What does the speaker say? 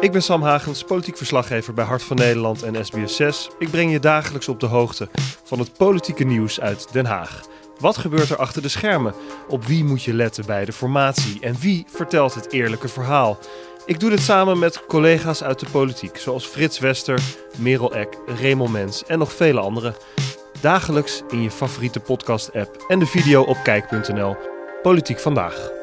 Ik ben Sam Hagens, politiek verslaggever bij Hart van Nederland en SBS6. Ik breng je dagelijks op de hoogte van het politieke nieuws uit Den Haag. Wat gebeurt er achter de schermen? Op wie moet je letten bij de formatie? En wie vertelt het eerlijke verhaal? Ik doe dit samen met collega's uit de politiek, zoals Frits Wester, Merel Eck, Remel Mens en nog vele anderen. Dagelijks in je favoriete podcast-app en de video op kijk.nl. Politiek vandaag.